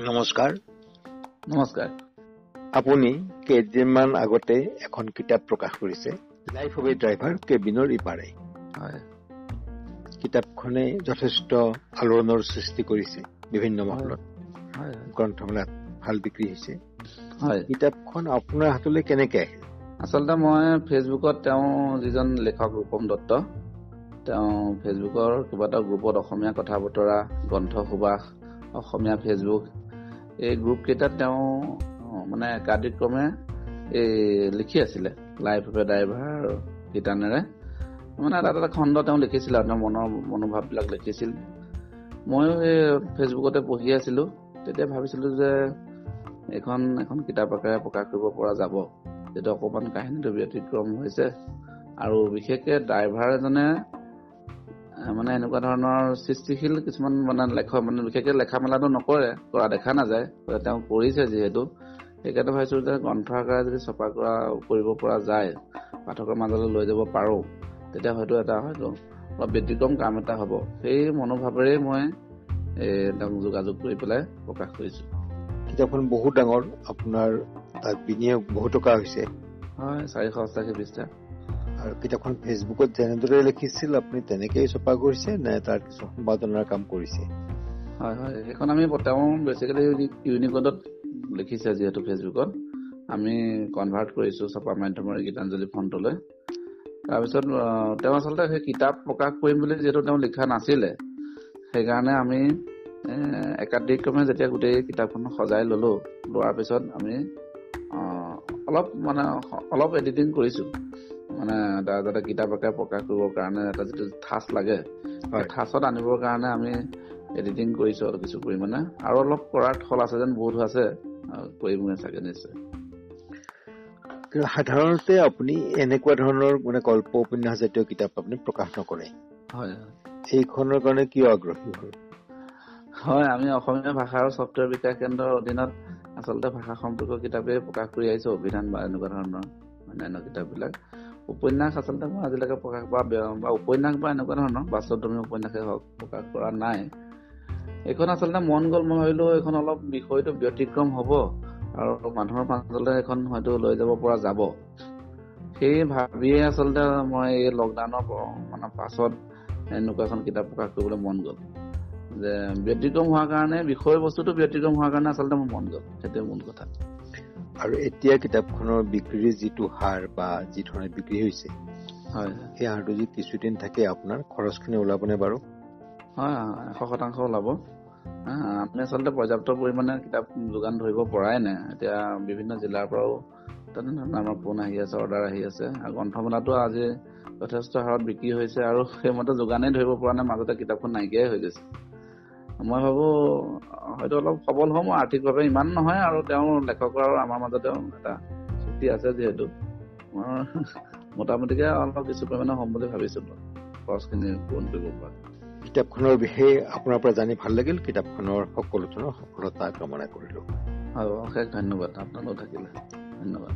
নমস্কাৰ। নমস্কাৰ। আপুনি কেইদিনমান আগতে এখন কিতাপ প্ৰকাশ কৰিছে লাইফ অৱ এ ড্ৰাইভাৰ কেবিনৰ ইপাৰে। হয়। কিতাপখনে যথেষ্ট আলোড়নৰ সৃষ্টি কৰিছে বিভিন্ন মহলত। গ্ৰন্থমেলাত ভাল বিক্ৰী হৈছে। হয়। কিতাপখন আপোনাৰ হাতলৈ কেনেকে আহিল? আচলতে মই ফেচবুকত তেওঁ যিজন লেখক ৰূপম দত্ত তেওঁ ফেচবুকৰ কিবা এটা গ্ৰুপত অসমীয়া কথা বতৰা গ্ৰন্থ সুবাস অসমীয়া ফেচবুক এই গ্ৰুপ কেইটাত তেওঁ মানে একাধিক্ৰমে এই লিখি আছিলে লাইফ অফ এ ড্ৰাইভাৰ গীতানেৰে মানে এটা এটা খণ্ড তেওঁ লিখিছিলে আৰু তেওঁৰ মনৰ মনোভাৱবিলাক লিখিছিল। ময়ো এই ফেচবুকতে পঢ়ি আছিলো তেতিয়া ভাবিছিলো যে এইখন এখন কিতাপ আকাৰে প্ৰকাশ কৰিব পৰা যাব। যিটো অকণমান কাহিনীটো ব্যতিক্ৰম হৈছে। আৰু বিশেষকে ড্ৰাইভাৰ এজনে মানে এনেকুৱা ধৰণৰ সৃষ্টিশীল কিছুমান মানে লেখক মানে বিশেষকে লেখা মেলাটো নকৰে কৰা দেখা নাযায় তেওঁ কৰিছে যিহেতু। সেইকাৰণে ভাবিছো যে গ্ৰন্থ আকাৰে যদি ছপা কৰা কৰিব পৰা যায় পাঠকৰ মাজলৈ লৈ যাব পাৰো তেতিয়া হয়তো এটা হয়তো অলপ ব্যতিক্ৰম কাম এটা হ'ব। সেই মনোভাৱেৰে মই তেওঁক যোগাযোগ কৰি পেলাই প্ৰকাশ কৰিছো। কিতাপখন বহুত ডাঙৰ আপোনাৰ তাত বিনিয়োগ বহু টকা হৈছে। হয় চাৰিশ অষ্টাশী পৃষ্ঠা। আৰু কিতাপখন ফেচবুকত যেনেদৰে লিখিছিল আপুনি তেনেকেই ছপা কৰিছে নে তাৰ কিছু সম্পাদনাৰ কাম কৰিছে? হয় হয় সেইখন আমি তেওঁ বেচিকেলি ইউনিকোডত লিখিছে যিহেতু ফেচবুকত আমি কনভাৰ্ট কৰিছো ছপা মাধ্যমৰ গীতাঞ্জলি ফণ্টলৈ তাৰপিছত তেওঁ আচলতে সেই কিতাপ প্ৰকাশ কৰিম বুলি যিহেতু তেওঁ লিখা নাছিলে সেইকাৰণে আমি একাধিক্ৰমে যেতিয়া গোটেই কিতাপখন সজাই ললো লোৱাৰ পিছত আমি অলপ মানে অলপ এডিটিং কৰিছো। মানে যাতে কিতাপ আকাৰে প্ৰকাশ কৰিবৰ কাৰণে এটা যিটো ঠাচ লাগে। ঠাচত আনিবৰ কাৰণে আমি এডিটিং কৰিছো আৰু কিছু পৰিমাণে। আৰু অলপ কৰাৰ থল আছে যেন বোধ আছে আৰু কৰিমগৈ চাগে নিশ্চয়। সাধাৰণতে আপুনি এনেকুৱা ধৰণৰ মানে গল্প উপন্যাস জাতীয় কিতাপ আপুনি প্ৰকাশ নকৰে। হয় এইখনৰ কাৰণে কিয় আগ্ৰহী হ'ল? হয় আমি অসমীয়া ভাষা আৰু ছফ্টৱেৰ বিকাশ কেন্দ্ৰৰ অধীনত আচলতে ভাষা সম্পৰ্কীয় কিতাপেই প্ৰকাশ কৰি আহিছো অভিধান বা এনেকুৱা ধৰণৰ অন্যান্য কিতাপবিলাক। উপন্যাস আচলতে মই আজিলৈকে প্ৰকাশ বা বে- উপন্যাস বা এনেকুৱা ধৰণৰ বাস্তৱধৰ্মী উপন্যাসেই হওক প্ৰকাশ কৰা নাই। এইখন আচলতে মন গ'ল মই ভাবিলো এইখন অলপ বিষয়টো ব্যতিক্ৰম হ'ব আৰু মানুহৰ মাজলৈ এখন হয়তো লৈ যাব পৰা যাব। সেই ভাবিয়ে আচলতে মই এই লকডাউনৰ মানে পাছত এনেকুৱা এখন কিতাপ প্ৰকাশ কৰিবলৈ মন গ'ল। যে ব্যতিক্ৰম হোৱাৰ কাৰণে বিষয় বস্তুটো ব্যতিক্ৰম হোৱাৰ কাৰণে আচলতে মোৰ মন গ'ল। সেইটোৱে মূল কথা। আৰু এতিয়া কিতাপখনৰ বিক্ৰীৰ যিটো হাৰ বা যি ধৰণে বিক্ৰী হৈছে সেই হাৰটো যদি কিছুদিন থাকে আপোনাৰ খৰচখিনি ওলাবনে বাৰু? হয় এশ শতাংশ ওলাব। আমি আচলতে পৰ্যাপ্ত পৰিমাণে কিতাপ যোগান ধৰিব পৰাই নাই। এতিয়া বিভিন্ন জিলাৰ পৰাও তেনেধৰণৰ আমাৰ ফোন আহি আছে অৰ্ডাৰ আহি আছে। আৰু গ্ৰন্থমেলাটো আজি যথেষ্ট হাৰত বিক্ৰী হৈছে আৰু সেইমতে যোগানেই ধৰিব পৰা নাই মাজতে কিতাপখন নাইকিয়াই হৈ গৈছে। মই ভাবো হয়তো অলপ সবল হ'ম আৰ্থিকভাৱে ইমান নহয় আৰু তেওঁৰ লেখকৰ আৰু আমাৰ মাজতেও এটা চুক্তি আছে যিহেতু। মই মোটামুটিকে অলপ কিছু পৰিমাণে হ'ম বুলি ভাবিছো খৰচখিনি পূৰণ কৰিব পৰা। কিতাপখনৰ বিষয়ে আপোনাৰ পৰা জানি ভাল লাগিল। কিতাপখনৰ সকলো ধৰণৰ সফলতা কামনা কৰিলো। হয় অশেষ ধন্যবাদ। আপোনালোক থাকিলে। ধন্যবাদ।